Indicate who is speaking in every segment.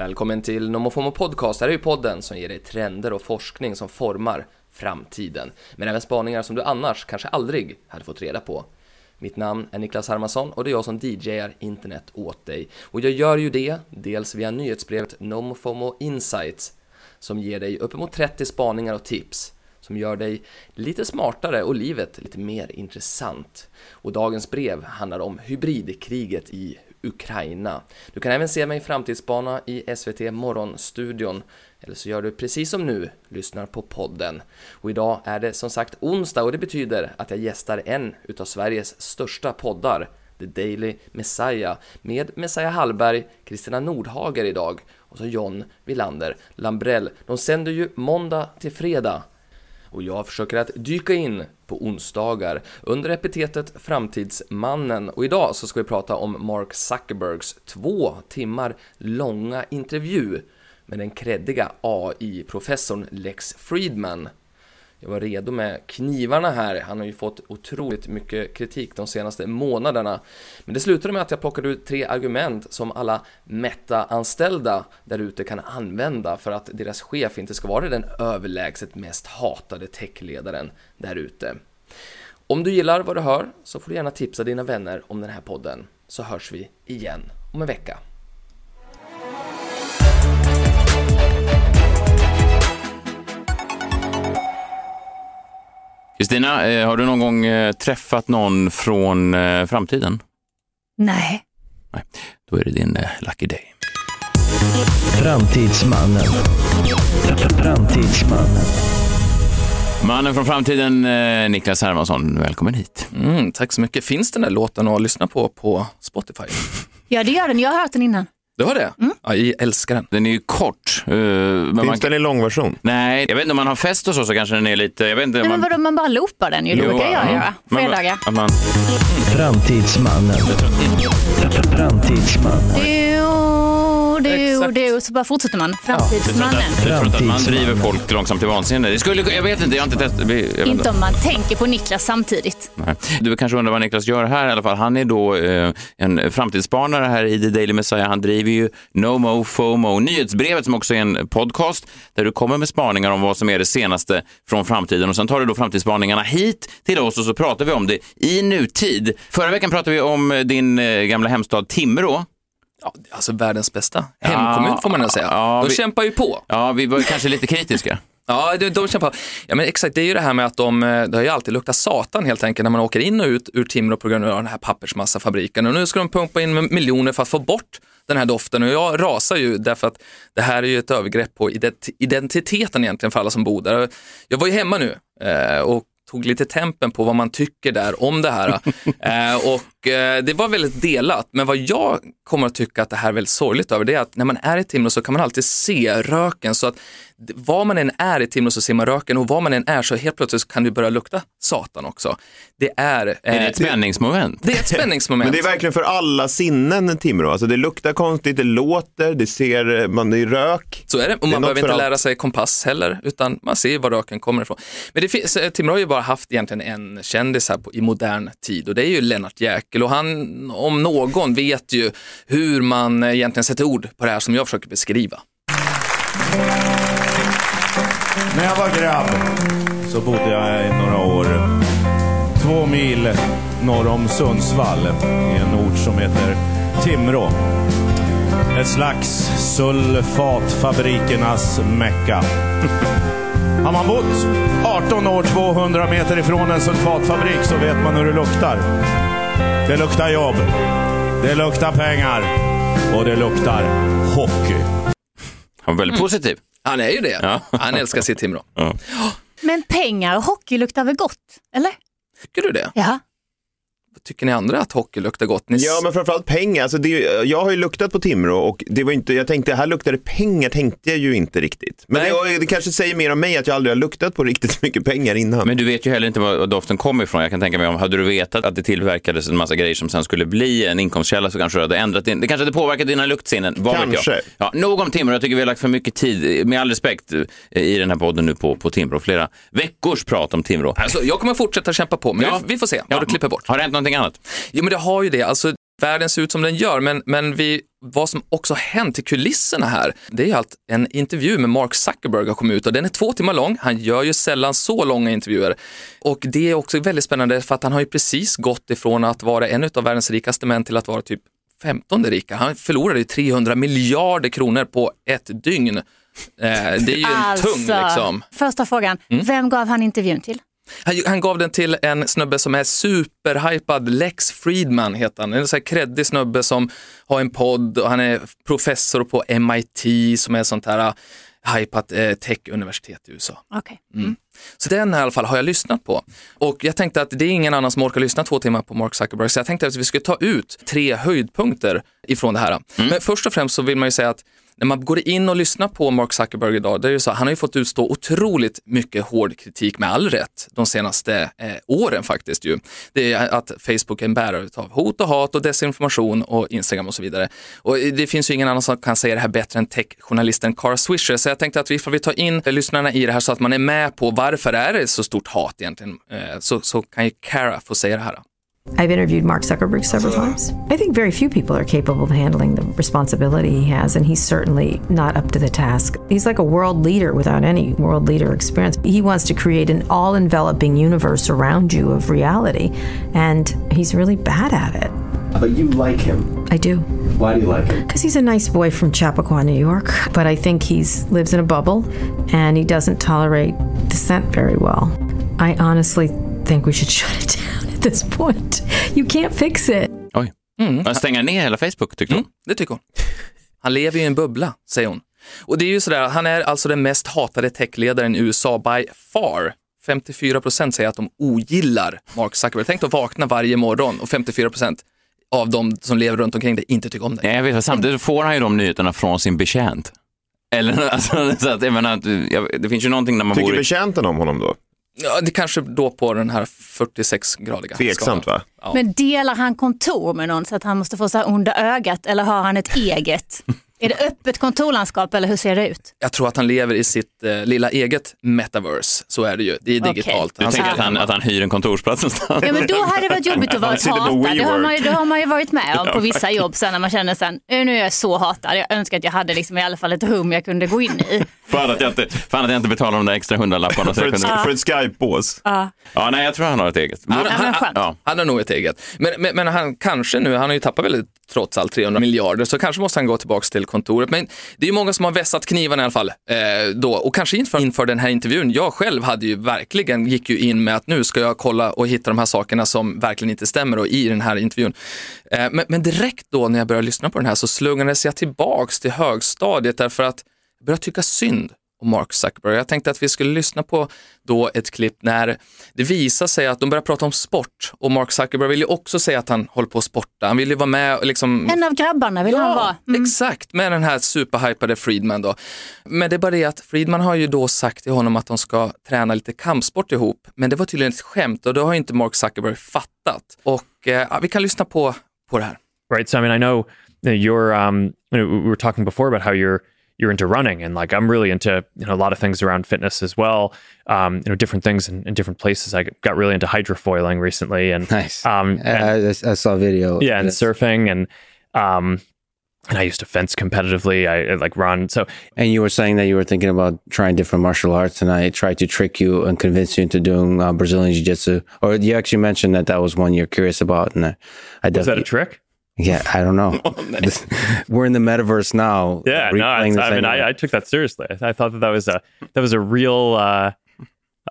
Speaker 1: Välkommen till NomoFomo Podcast. Det här är ju podden som ger dig trender och forskning som formar framtiden. Men även spaningar som du annars kanske aldrig hade fått reda på. Mitt namn är Niklas Hermansson och det är jag som DJar internet åt dig. Och jag gör ju det dels via nyhetsbrevet NomoFomo Insights som ger dig uppemot 30 spaningar och tips som gör dig lite smartare och livet lite mer intressant. Och dagens brev handlar om hybridkriget i Ukraina. Du kan även se mig framtidsspana i SVT Morgonstudion eller så gör du precis som nu, lyssnar på podden. Och idag är det som sagt onsdag och det betyder att jag gästar en utav Sveriges största poddar, The Daily Messiah, med Messiah Hallberg, Kristina Nordhager idag och så John Villander Lambrell. De sänder ju måndag till fredag och jag försöker att dyka in på onsdagar under epitetet Framtidsmannen och idag så ska vi prata om Mark Zuckerbergs två timmar långa intervju med den kreddiga AI-professorn Lex Friedman. Jag var redo med knivarna här, han har ju fått otroligt mycket kritik de senaste månaderna. Men det slutade med att jag plockade ut tre argument som alla Meta-anställda där ute kan använda för att deras chef inte ska vara den överlägset mest hatade techledaren där ute. Om du gillar vad du hör så får du gärna tipsa dina vänner om den här podden, så hörs vi igen om en vecka.
Speaker 2: Kristina, eh, har du någon gång eh, träffat någon från eh, framtiden?
Speaker 3: Nej.
Speaker 2: Nej, då är det din lucky day.
Speaker 4: Framtidsmannen. Framtidsmannen.
Speaker 2: Mannen från framtiden, Niklas Hermansson, välkommen hit.
Speaker 1: Mm, tack så mycket. Finns den där låten att lyssna på på Spotify?
Speaker 3: Ja, det gör den. Jag har hört den innan.
Speaker 1: Du har det? Mm. Ja, jag älskar den.
Speaker 2: Den är ju kort. Uh,
Speaker 5: men Finns man... den i långversion?
Speaker 2: Nej, jag vet inte om man har fest och så, så kanske den är lite... Jag vet inte,
Speaker 3: Nej,
Speaker 2: man...
Speaker 3: men vadå, man bara loopar den ju. Det brukar jag göra. Fredagar. Man, man...
Speaker 4: Framtidsmannen.
Speaker 3: Framtidsmannen du, du, så bara fortsätter man. Framtidsmannen.
Speaker 2: Ja, du tror inte att man driver folk långsamt till vansinne? Det skulle, jag vet inte, jag har inte testat.
Speaker 3: Inte om man tänker på Niklas samtidigt.
Speaker 2: Nej. Du kanske undrar vad Niklas gör här i alla fall. Han är då eh, en framtidsspanare här i The Daily Messiah. Han driver ju NoMo FOMO, nyhetsbrevet som också är en podcast där du kommer med spaningar om vad som är det senaste från framtiden och sen tar du då framtidsspaningarna hit till oss och så pratar vi om det i nutid. Förra veckan pratade vi om din eh, gamla hemstad Timrå
Speaker 1: Ja, alltså världens bästa hemkommun får man nog säga. Ja, de vi, kämpar ju på.
Speaker 2: Ja, vi var kanske lite kritiska.
Speaker 1: Ja, de, de kämpar. Ja, men exakt, det är ju det här med att de, eh, det har ju alltid luktat satan helt enkelt när man åker in och ut ur Timrå på grund av den här pappersmassafabriken. Och nu ska de pumpa in miljoner för att få bort den här doften och jag rasar ju därför att det här är ju ett övergrepp på identiteten egentligen för alla som bor där. Jag var ju hemma nu eh, och tog lite tempen på vad man tycker där om det här. eh, och eh, det var väldigt delat, men vad jag kommer att tycka att det här är väldigt sorgligt över det är att när man är i Timrå så kan man alltid se röken så att var man än är i Timrå så ser man röken och var man än är så helt plötsligt kan det börja lukta satan också. Det är... Eh,
Speaker 2: är det ett spänningsmoment?
Speaker 1: Det är ett spänningsmoment.
Speaker 5: Men det är verkligen för alla sinnen Timrå. Alltså det luktar konstigt, det låter, det ser, man, det är rök.
Speaker 1: Så är det, och man behöver inte lära sig kompass heller, utan man ser var röken kommer ifrån. Men det finns, eh, Timrå har ju bara haft egentligen en kändis här på, i modern tid och det är ju Lennart Jäkel och han om någon vet ju hur man egentligen sätter ord på det här som jag försöker beskriva.
Speaker 6: När jag var grabb så bodde jag i några år två mil norr om Sundsvall i en ort som heter Timrå. Ett slags sulfatfabrikernas mecka. Har man bott 18 år 200 meter ifrån en sulfatfabrik så vet man hur det luktar. Det luktar jobb, det luktar pengar och det luktar hockey.
Speaker 2: Han var väldigt mm. positiv.
Speaker 1: Han är ju det. Ja. Han älskar sitt Timrå. Ja.
Speaker 3: Men pengar och hockey luktar väl gott? Eller?
Speaker 1: Tycker du det?
Speaker 3: Ja.
Speaker 1: Tycker ni andra att hockey luktar gott? Ni...
Speaker 5: Ja, men framförallt pengar. Alltså det, jag har ju luktat på Timrå och det var inte, jag tänkte, här luktar det pengar, tänkte jag ju inte riktigt. Men det, det, kanske säger mer om mig att jag aldrig har luktat på riktigt mycket pengar innan.
Speaker 2: Men du vet ju heller inte var doften kommer ifrån. Jag kan tänka mig om, hade du vetat att det tillverkades en massa grejer som sen skulle bli en inkomstkälla så kanske du hade ändrat din, det kanske hade påverkat dina luktsinnen. Vad kanske. vet jag. Ja, nog om Timrå, jag tycker vi har lagt för mycket tid, med all respekt, i den här podden nu på, på Timrå. Flera veckors prat om Timrå.
Speaker 1: Alltså, jag kommer fortsätta kämpa på, men ja. vi, vi får se vad ja. du klipper bort.
Speaker 2: Har det hänt någonting annat?
Speaker 1: Ja, men det har ju det. Alltså, världen ser ut som den gör, men, men vi, vad som också hänt i kulisserna här, det är att en intervju med Mark Zuckerberg har kommit ut och den är två timmar lång. Han gör ju sällan så långa intervjuer och det är också väldigt spännande för att han har ju precis gått ifrån att vara en av världens rikaste män till att vara typ 15 rika. Han förlorade ju 300 miljarder kronor på ett dygn. Eh, det är ju en tung liksom.
Speaker 3: Första frågan, vem gav han intervjun till?
Speaker 1: Han, han gav den till en snubbe som är superhypad, Lex Friedman heter han. En sån här kreddig snubbe som har en podd och han är professor på MIT som är sånt här uh, hypat eh, techuniversitet i USA.
Speaker 3: Okej.
Speaker 1: Så den i alla fall har jag lyssnat på. Och jag tänkte att det är ingen annan som orkar lyssna två timmar på Mark Zuckerberg, så jag tänkte att vi skulle ta ut tre höjdpunkter ifrån det här. Men först och främst så vill man ju säga att när man går in och lyssnar på Mark Zuckerberg idag, det är ju så, han har ju fått utstå otroligt mycket hård kritik med all rätt de senaste eh, åren faktiskt ju. Det är att Facebook är en bärare av hot och hat och desinformation och Instagram och så vidare. Och det finns ju ingen annan som kan säga det här bättre än techjournalisten Cara Swisher, så jag tänkte att vi får vi ta in lyssnarna i det här så att man är med på varför är det så stort hat egentligen, Eh, så, så kan ju Cara få säga det här.
Speaker 7: I've interviewed Mark Zuckerberg several times. I think very few people are capable of handling the responsibility he has, and he's certainly not up to the task. He's like a world leader without any world leader experience. He wants to create an all enveloping universe around you of reality, and he's really bad at it.
Speaker 8: But you like him.
Speaker 7: I do.
Speaker 8: Why do you like him?
Speaker 7: Because he's a nice boy from Chappaqua, New York, but I think he lives in a bubble and he doesn't tolerate dissent very well. I honestly think we should shut it down at this point. You can't fix it.
Speaker 2: Oj. Mm. Stänga ner hela Facebook tyckte hon.
Speaker 1: Mm, det tycker hon. Han lever ju i en bubbla, säger hon. Och det är ju sådär, han är alltså den mest hatade techledaren i USA by far. 54 procent säger att de ogillar Mark Zuckerberg. Tänk att vakna varje morgon och 54 procent av de som lever runt omkring dig inte tycker om dig.
Speaker 2: Nej, jag vet, samtidigt får han ju de nyheterna från sin betjänt. Eller alltså, så att, jag menar, det finns ju någonting när man
Speaker 5: Tycker
Speaker 2: bor i...
Speaker 5: betjänten om honom då?
Speaker 1: Ja, det kanske då på den här 46-gradiga
Speaker 5: Tveksamt va?
Speaker 1: Ja.
Speaker 3: Men delar han kontor med någon så att han måste få så här under ögat eller har han ett eget? Är det öppet kontorlandskap eller hur ser det ut?
Speaker 1: Jag tror att han lever i sitt eh, lilla eget metaverse, så är det ju. Det är digitalt.
Speaker 2: Du
Speaker 1: Han
Speaker 2: tänker att han, att han hyr en kontorsplats någonstans?
Speaker 3: Ja men då hade det varit jobbigt att vara hatad. Det har, man ju, det har man ju varit med om på vissa jobb sen när man känner sen, "Eh, nu är jag så hatad. Jag önskar att jag hade liksom i alla fall ett rum jag kunde gå in i.
Speaker 2: Fan att jag inte, fan att jag inte betalar de där extra hundralapparna.
Speaker 5: För ett,
Speaker 2: kunde-
Speaker 5: för ett Skype-bås.
Speaker 2: Ja, nej, jag tror han har ett eget.
Speaker 1: Han,
Speaker 3: Ja,
Speaker 1: han,
Speaker 3: skönt.
Speaker 2: Ja.
Speaker 1: han har nog ett eget. Men, men, men han kanske nu, han har ju tappat väldigt trots allt 300 miljarder, så kanske måste han gå tillbaka till kontoret. Men det är ju många som har vässat knivarna i alla fall eh, då och kanske inför, inför den här intervjun. Jag själv hade ju verkligen, gick ju in med att nu ska jag kolla och hitta de här sakerna som verkligen inte stämmer och i den här intervjun. Eh, men, men direkt då när jag började lyssna på den här så slungades jag tillbaks till högstadiet därför att jag började tycka synd om Mark Zuckerberg. Jag tänkte att vi skulle lyssna på då ett klipp när det visar sig att de börjar prata om sport och Mark Zuckerberg vill ju också säga att han håller på att sporta. Han vill ju vara med och liksom
Speaker 3: En av grabbarna vill han vara. Mm.
Speaker 1: exakt, med den här superhypade Friedman då. Men det är bara det att Friedman har ju då sagt till honom att de ska träna lite kampsport ihop, men det var tydligen ett skämt och det har ju inte Mark Zuckerberg fattat. Och eh, ja, vi kan lyssna på, på det här.
Speaker 9: right? So I mean, I know you know, you're. Um, you know, we were talking before about how you're you're into running, and like I'm really into you know a lot of things around fitness as well. Um, you know, different things in, in different places. I got really into hydrofoiling recently, and
Speaker 8: Nice.
Speaker 9: um,
Speaker 8: I,
Speaker 9: and-
Speaker 8: I, I saw a video.
Speaker 9: yeah, and surfing, and um, and I used to fence competitively. I, I like run. So
Speaker 8: And you were saying that you were thinking about trying different martial arts, and I tried to trick you and convince you into doing uh, Brazilian Jiu Jitsu. Or you actually mentioned that that was one you're curious about, and I, I
Speaker 9: is that a trick?
Speaker 8: Yeah, I don't know. This- we're in the metaverse now.
Speaker 9: Yeah, no.
Speaker 8: replaying
Speaker 9: it's-
Speaker 8: the
Speaker 9: I mean. I, I took that seriously. I, I thought that that was a that was a real uh,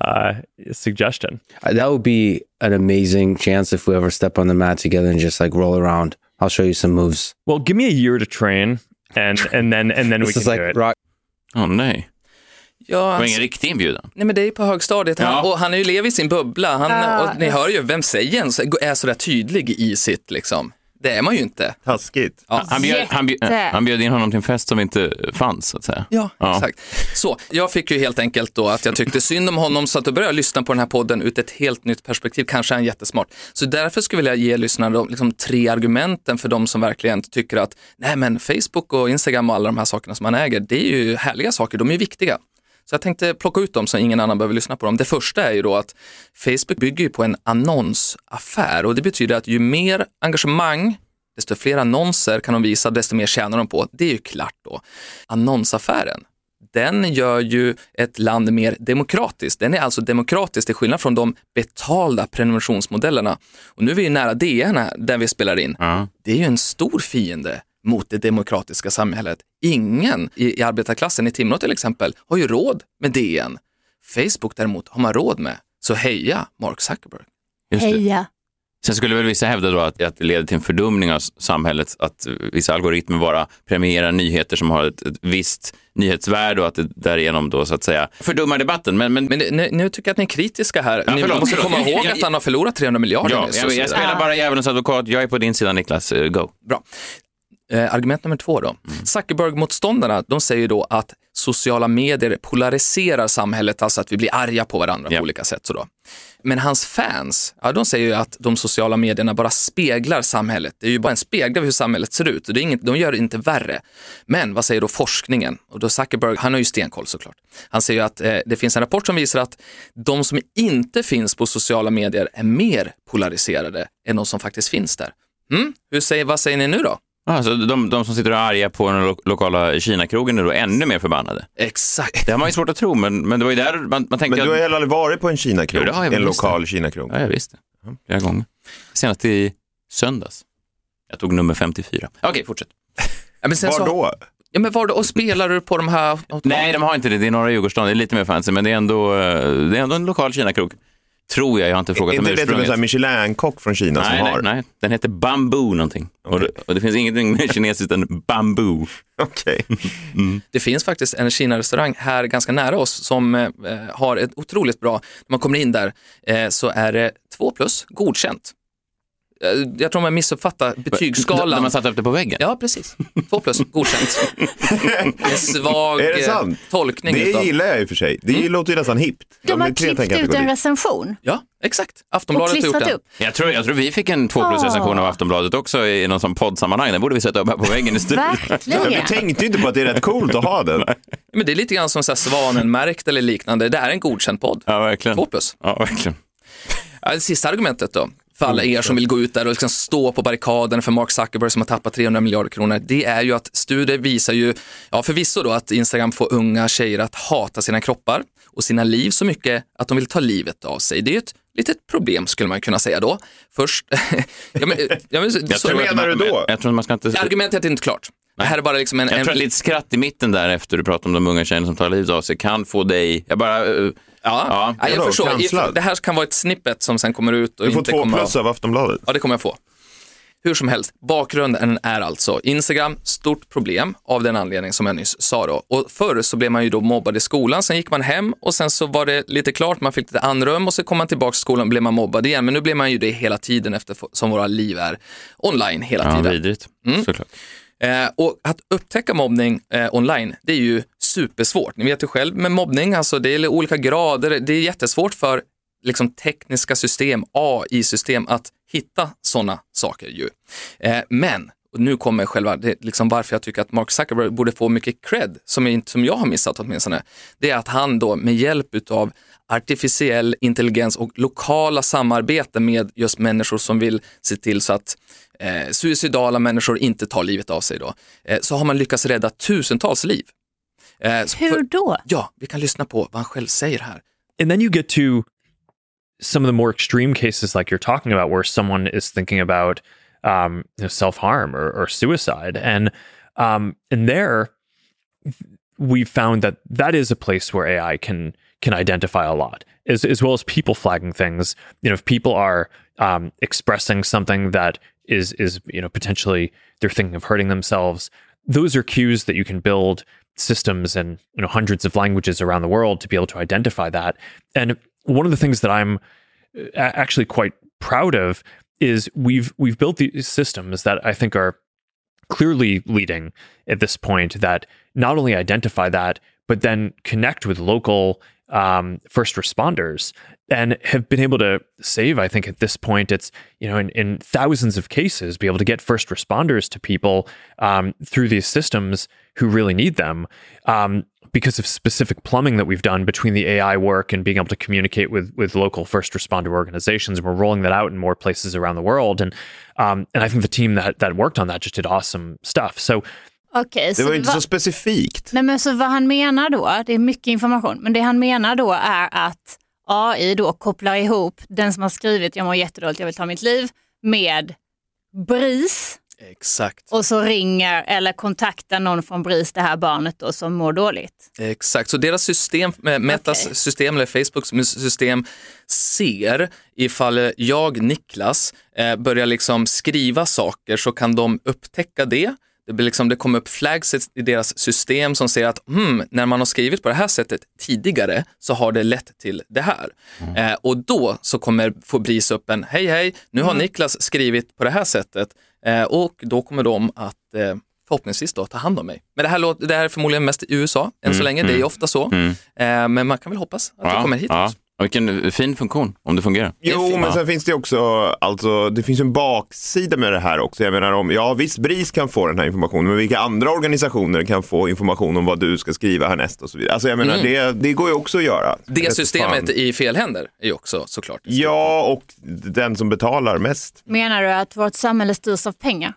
Speaker 9: uh, suggestion.
Speaker 8: Uh, that would be an amazing chance if we ever step on the mat together and just like roll around. I'll show you some moves.
Speaker 9: Well, give me a year to train, and and then and then we can
Speaker 8: is
Speaker 9: do it.
Speaker 8: rock.
Speaker 2: Åh nej,
Speaker 1: Ja,
Speaker 2: det var
Speaker 1: alltså-
Speaker 2: ingen riktig inbjudan.
Speaker 1: Nej men det är ju på högstadiet han,
Speaker 2: Ja.
Speaker 1: och han är ju lever i sin bubbla. Han,
Speaker 3: Ah,
Speaker 1: och ni hör ju, vem säger en så- är sådär tydlig i sitt liksom? Det är man ju inte.
Speaker 5: Taskigt.
Speaker 1: Ja.
Speaker 2: Han bjöd, han, bjöd, han bjöd in honom till en fest som inte fanns, så att säga.
Speaker 1: Ja,
Speaker 2: Ja.
Speaker 1: exakt. Så jag fick ju helt enkelt då att jag tyckte synd om honom så att då började jag lyssna på den här podden ut ett helt nytt perspektiv. Kanske är han jättesmart. Så därför skulle jag vilja ge lyssnarna de, liksom, tre argumenten för de som verkligen tycker att nej men Facebook och Instagram och alla de här sakerna som man äger, det är ju härliga saker, de är ju viktiga. Så jag tänkte plocka ut dem så ingen annan behöver lyssna på dem. Det första är ju då att Facebook bygger på en annonsaffär och det betyder att ju mer engagemang desto fler annonser kan de visa, desto mer tjänar de på. Det är ju klart då. Annonsaffären, den gör ju ett land mer demokratiskt. Den är alltså demokratisk till skillnad från de betalda prenumerationsmodellerna. Och nu är vi ju nära DN här, där vi spelar in.
Speaker 2: Ja.
Speaker 1: Det är ju en stor fiende mot det demokratiska samhället. Ingen i, i arbetarklassen i Timrå till exempel har ju råd med DN. Facebook däremot har man råd med. Så heja Mark Zuckerberg.
Speaker 3: Heja.
Speaker 2: Sen skulle väl vissa hävda då att, att det leder till en fördumning av samhället, att vissa algoritmer bara premierar nyheter som har ett, ett visst nyhetsvärde och att det därigenom då så att säga fördummar debatten. Men, men,
Speaker 1: Men nu, nu tycker jag att ni är kritiska här.
Speaker 2: Ja,
Speaker 1: ni
Speaker 2: förlåt,
Speaker 1: måste
Speaker 2: förlåt.
Speaker 1: komma ihåg att han har förlorat 300 miljarder
Speaker 2: ja, jag, jag spelar bara djävulens advokat. Jag är på din sida Niklas, Eh, go.
Speaker 1: Bra. Eh, argument nummer två då. Zuckerberg-motståndarna, de säger då att sociala medier polariserar samhället, alltså att vi blir arga på varandra
Speaker 2: Ja.
Speaker 1: på olika sätt. Så då. Men hans fans, ja, de säger ju att de sociala medierna bara speglar samhället. Det är ju bara en spegel av hur samhället ser ut. Det är inget, de gör det inte värre. Men vad säger då forskningen? Och då Zuckerberg, han har ju stenkoll såklart. Han säger ju att eh, det finns en rapport som visar att de som inte finns på sociala medier är mer polariserade än de som faktiskt finns där. Mm? Hur säger, vad säger ni nu då?
Speaker 2: Alltså, de, de som sitter och är arga på den lo lokala Kina-krogen är då ännu mer förbannade.
Speaker 1: Exakt.
Speaker 2: Det har man ju svårt att tro, men, men det var ju där man, man tänkte
Speaker 5: Men du har heller aldrig varit på en Kina-krog?
Speaker 2: Jo,
Speaker 5: en lokal Kina-krog?
Speaker 2: Ja, jag visste. Ja, flera gånger. Senast i söndags. Jag tog nummer 54. Okej, fortsätt.
Speaker 1: Ja, men sen
Speaker 5: Var
Speaker 1: så,
Speaker 5: då?
Speaker 1: Ja, men var då, och spelar du på de här?
Speaker 2: Nej, de har inte det. Det är norra Djurgårdsstaden. Det är lite mer fancy, men det är ändå, eh, det är ändå en lokal Kina-krog. Tror jag. Jag har inte frågat om
Speaker 5: Inte vet du en
Speaker 2: ursprunget.
Speaker 5: Michelin-kock från Kina
Speaker 2: Nej,
Speaker 5: som
Speaker 2: nej,
Speaker 5: har?
Speaker 2: nej, den heter Bamboo någonting. Och, det, och det finns ingenting mer kinesiskt än bamboo.
Speaker 5: Okej.
Speaker 1: Det finns faktiskt en Kina-restaurang här ganska nära oss som eh, har ett otroligt bra, när man kommer in där eh, så är det två plus, godkänt. Eh, jag tror man missuppfattar betygsskalan.
Speaker 2: De har satt upp det på väggen.
Speaker 1: Ja, precis. Två plus, godkänt. En svag
Speaker 5: Är det
Speaker 1: eh,
Speaker 5: sant?
Speaker 1: tolkning.
Speaker 5: Det
Speaker 1: utav-
Speaker 5: gillar jag i och för sig. Det låter ju nästan hippt.
Speaker 3: De har
Speaker 5: det är tre
Speaker 3: klippt ut en recension
Speaker 1: Ja, exakt.
Speaker 3: och
Speaker 1: Aftonbladet har gjort den.
Speaker 3: upp.
Speaker 2: Jag tror, jag tror vi fick en två plus recension av. Aftonbladet också i någon sån poddsammanhang. Den borde vi sätta upp här på väggen i studion.
Speaker 5: Du
Speaker 3: Verkligen.
Speaker 5: tänkte ju inte på att det är rätt coolt att ha den.
Speaker 1: Men det är lite grann som så här Svanen-märkt eller liknande. Det är en godkänd podd.
Speaker 2: Ja, verkligen.
Speaker 1: Två plus.
Speaker 2: Ja, verkligen.
Speaker 1: Ja, det sista argumentet då, för alla er som vill gå ut där och liksom stå på barrikaden för Mark Zuckerberg som har tappat 300 miljarder kronor, det är ju att studier visar ju, ja förvisso då att Instagram får unga tjejer att hata sina kroppar och sina liv så mycket att de vill ta livet av sig. Det är ju ett litet problem skulle man kunna säga då. Först, ja, men, ja, men, så,
Speaker 2: tror
Speaker 5: menar
Speaker 2: att man,
Speaker 5: du då?
Speaker 2: Jag tror man ska inte...
Speaker 1: Argumentet är inte klart. Det här är bara liksom en...
Speaker 2: Jag
Speaker 1: en
Speaker 2: tror att lite skratt i mitten där efter du pratade om de unga tjejerna som tar livet av sig kan få dig... Jag bara...
Speaker 1: Ja,
Speaker 2: Ja,
Speaker 1: ja, jag förstår.
Speaker 5: kanslad?
Speaker 1: Det här kan vara ett snippet som sen kommer ut och
Speaker 5: Du får
Speaker 1: inte
Speaker 5: två
Speaker 1: kommer
Speaker 5: plus av Aftonbladet.
Speaker 1: Ja, det kommer jag få. Hur som helst, bakgrunden är alltså Instagram, stort problem av den anledning som jag nyss sa då. Och förr så blev man ju då mobbad i skolan, sen gick man hem och sen så var det lite klart, man fick lite andrum och så kom man tillbaka till skolan och blev man mobbad igen. Men nu blir man ju det hela tiden eftersom våra liv är online hela
Speaker 2: ja,
Speaker 1: tiden.
Speaker 2: vidrigt. Såklart.
Speaker 1: Eh, och att upptäcka mobbning eh, online, det är ju supersvårt. Ni vet ju själv med mobbning, alltså det är olika grader, det är jättesvårt för liksom, tekniska system, AI-system, att hitta sådana saker ju. Eh, men, och nu kommer själva, det, liksom varför jag tycker att Mark Zuckerberg borde få mycket cred, som, inte, som jag har missat åtminstone, det är att han då med hjälp av artificiell intelligens och lokala samarbeten med just människor som vill se till så att eh, suicidala människor inte tar livet av sig då, eh, så har man lyckats rädda tusentals liv. Eh,
Speaker 3: Hur
Speaker 1: för-
Speaker 3: då?
Speaker 1: Ja, vi kan lyssna på vad han själv säger här.
Speaker 9: And then you get to some of the more extreme cases like you're talking about where someone is thinking about um, you know, self-harm or, or suicide. And um, and there we found that that is a place where AI can can identify a lot as, as well as people flagging things. You know if people are um, expressing something that is is you know potentially they're thinking of hurting themselves those are cues that you can build systems and you know hundreds of languages around the world to be able to identify that. And one of the things that i'm uh, actually quite proud of is we've we've built these systems that i think are clearly leading at this point that not only identify that but then connect with local um, first responders and have been able to save i think at this point it's you know in, in thousands of cases be able to get first responders to people um, through these systems who really need them. Um, because of specific plumbing that we've done between the ai work and being able to communicate with with local first responder organizations and we're rolling that out in more places around the world and um, and i think the team that that worked on that just did awesome stuff so
Speaker 3: Okej,
Speaker 5: Det
Speaker 3: så
Speaker 5: var ju inte
Speaker 3: vad-
Speaker 5: så specifikt.
Speaker 3: Nej, men så vad han menar då, det är mycket information, men det han menar då är att AI då kopplar ihop den som har skrivit jag mår jättedåligt, jag vill ta mitt liv med BRIS
Speaker 1: Exakt.
Speaker 3: och så ringer eller kontaktar någon från BRIS det här barnet då som mår dåligt.
Speaker 1: Exakt, så deras system, eh, Metas
Speaker 3: Okej.
Speaker 1: system eller Facebooks system ser ifall jag, Niklas, eh, börjar liksom skriva saker så kan de upptäcka det. Det, blir liksom, det kommer upp flags i deras system som säger att hmm, när man har skrivit på det här sättet tidigare så har det lett till det här. Eh, och då så kommer få BRIS upp en, hej hej, nu har Niklas skrivit på det här sättet eh, och då kommer de att eh, förhoppningsvis då ta hand om mig. Men det här, låter, det här är förmodligen mest i USA än så länge, det är ju ofta så. Eh, men man kan väl hoppas att det kommer hit
Speaker 2: ja.
Speaker 1: också.
Speaker 2: Vilken fin funktion, om det fungerar.
Speaker 5: Jo, men sen finns det också, alltså, det finns en baksida med det här också. Jag menar om, ja visst BRIS kan få den här informationen, men vilka andra organisationer kan få information om vad du ska skriva härnäst och så vidare. Alltså jag menar, det, det går ju också att göra.
Speaker 1: Det
Speaker 5: Rätt
Speaker 1: systemet
Speaker 5: fan.
Speaker 1: i fel händer är ju också såklart.
Speaker 5: Ja, och den som betalar mest.
Speaker 3: Menar du att vårt samhälle styrs av pengar?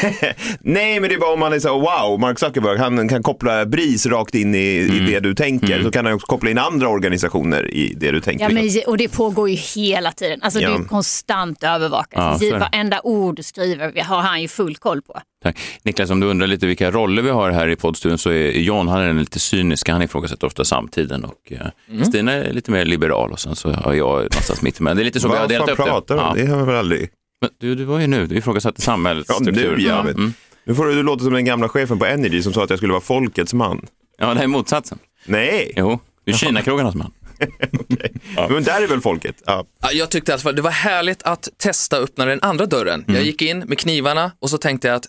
Speaker 5: Nej, men det är bara om man är så wow, Mark Zuckerberg, han kan koppla BRIS rakt in i, i det du tänker. Så kan han också koppla in andra organisationer i det du tänker.
Speaker 3: Ja, men, och det pågår ju hela tiden. Alltså, Det är
Speaker 5: Ja.
Speaker 3: ju konstant övervakat.
Speaker 2: Ja.
Speaker 3: Varenda ord du skriver har han ju full koll på.
Speaker 2: Tack. Niklas, om du undrar lite vilka roller vi har här i poddstudion så är John, han är den lite cyniska, han ifrågasätter ofta samtiden och eh, Stina är lite mer liberal och sen så har jag någonstans mitt emellan. Det är lite så vi har delat upp det.
Speaker 5: pratar du?
Speaker 2: Ja.
Speaker 5: Det har jag väl aldrig.
Speaker 2: Men Du, du var ju nu, du ifrågasatte samhällets
Speaker 5: Ja,
Speaker 2: struktur.
Speaker 5: nu ja.
Speaker 2: Mm.
Speaker 5: Nu får du, du låta som den gamla chefen på Energy som sa att jag skulle vara folkets man.
Speaker 2: ja, det är motsatsen.
Speaker 5: Nej,
Speaker 2: Jo, du är Kinakrogarnas man.
Speaker 5: men där är väl folket. Ja.
Speaker 1: Ja, Jag tyckte att det var härligt att testa öppna den andra dörren.
Speaker 2: Mm.
Speaker 1: Jag gick in med knivarna och så tänkte jag att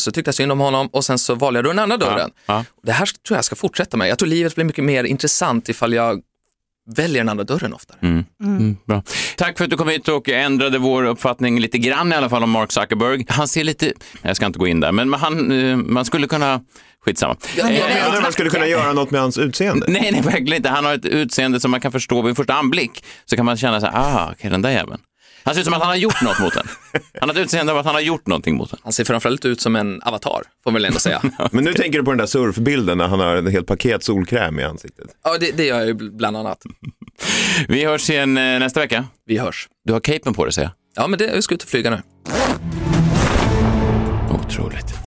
Speaker 1: så tyckte jag synd om honom och sen så valde jag då den andra dörren.
Speaker 2: ja.
Speaker 1: Det här tror jag jag ska fortsätta med. Jag tror livet blir mycket mer intressant ifall jag väljer den andra dörren oftare.
Speaker 2: Mm, bra. Tack för att du kom hit och ändrade vår uppfattning lite grann i alla fall om Mark Zuckerberg. Han ser lite, jag ska inte gå in där, men han, eh, man skulle kunna, skitsamma.
Speaker 1: Ja,
Speaker 5: jag undrar om man skulle kunna göra något med hans utseende.
Speaker 2: Nej, nej, verkligen inte. Han har ett utseende som man kan förstå vid första anblick. Så kan man känna så här, ah, okej, den där jäveln. Han ser ut som att han har gjort något mot den. Han har ett utseende av att han har gjort någonting mot den.
Speaker 1: Han ser framförallt ut som en avatar, får man väl ändå säga.
Speaker 5: Men nu tänker du på den där surfbilden när han har ett helt paket solkräm i ansiktet.
Speaker 1: ja, det, det gör jag ju bland annat.
Speaker 2: Vi hörs igen eh, nästa vecka.
Speaker 1: Vi hörs.
Speaker 2: Du har capen på dig, säger jag.
Speaker 1: Ja, men det, jag ska ut och flyga nu.
Speaker 2: Otroligt.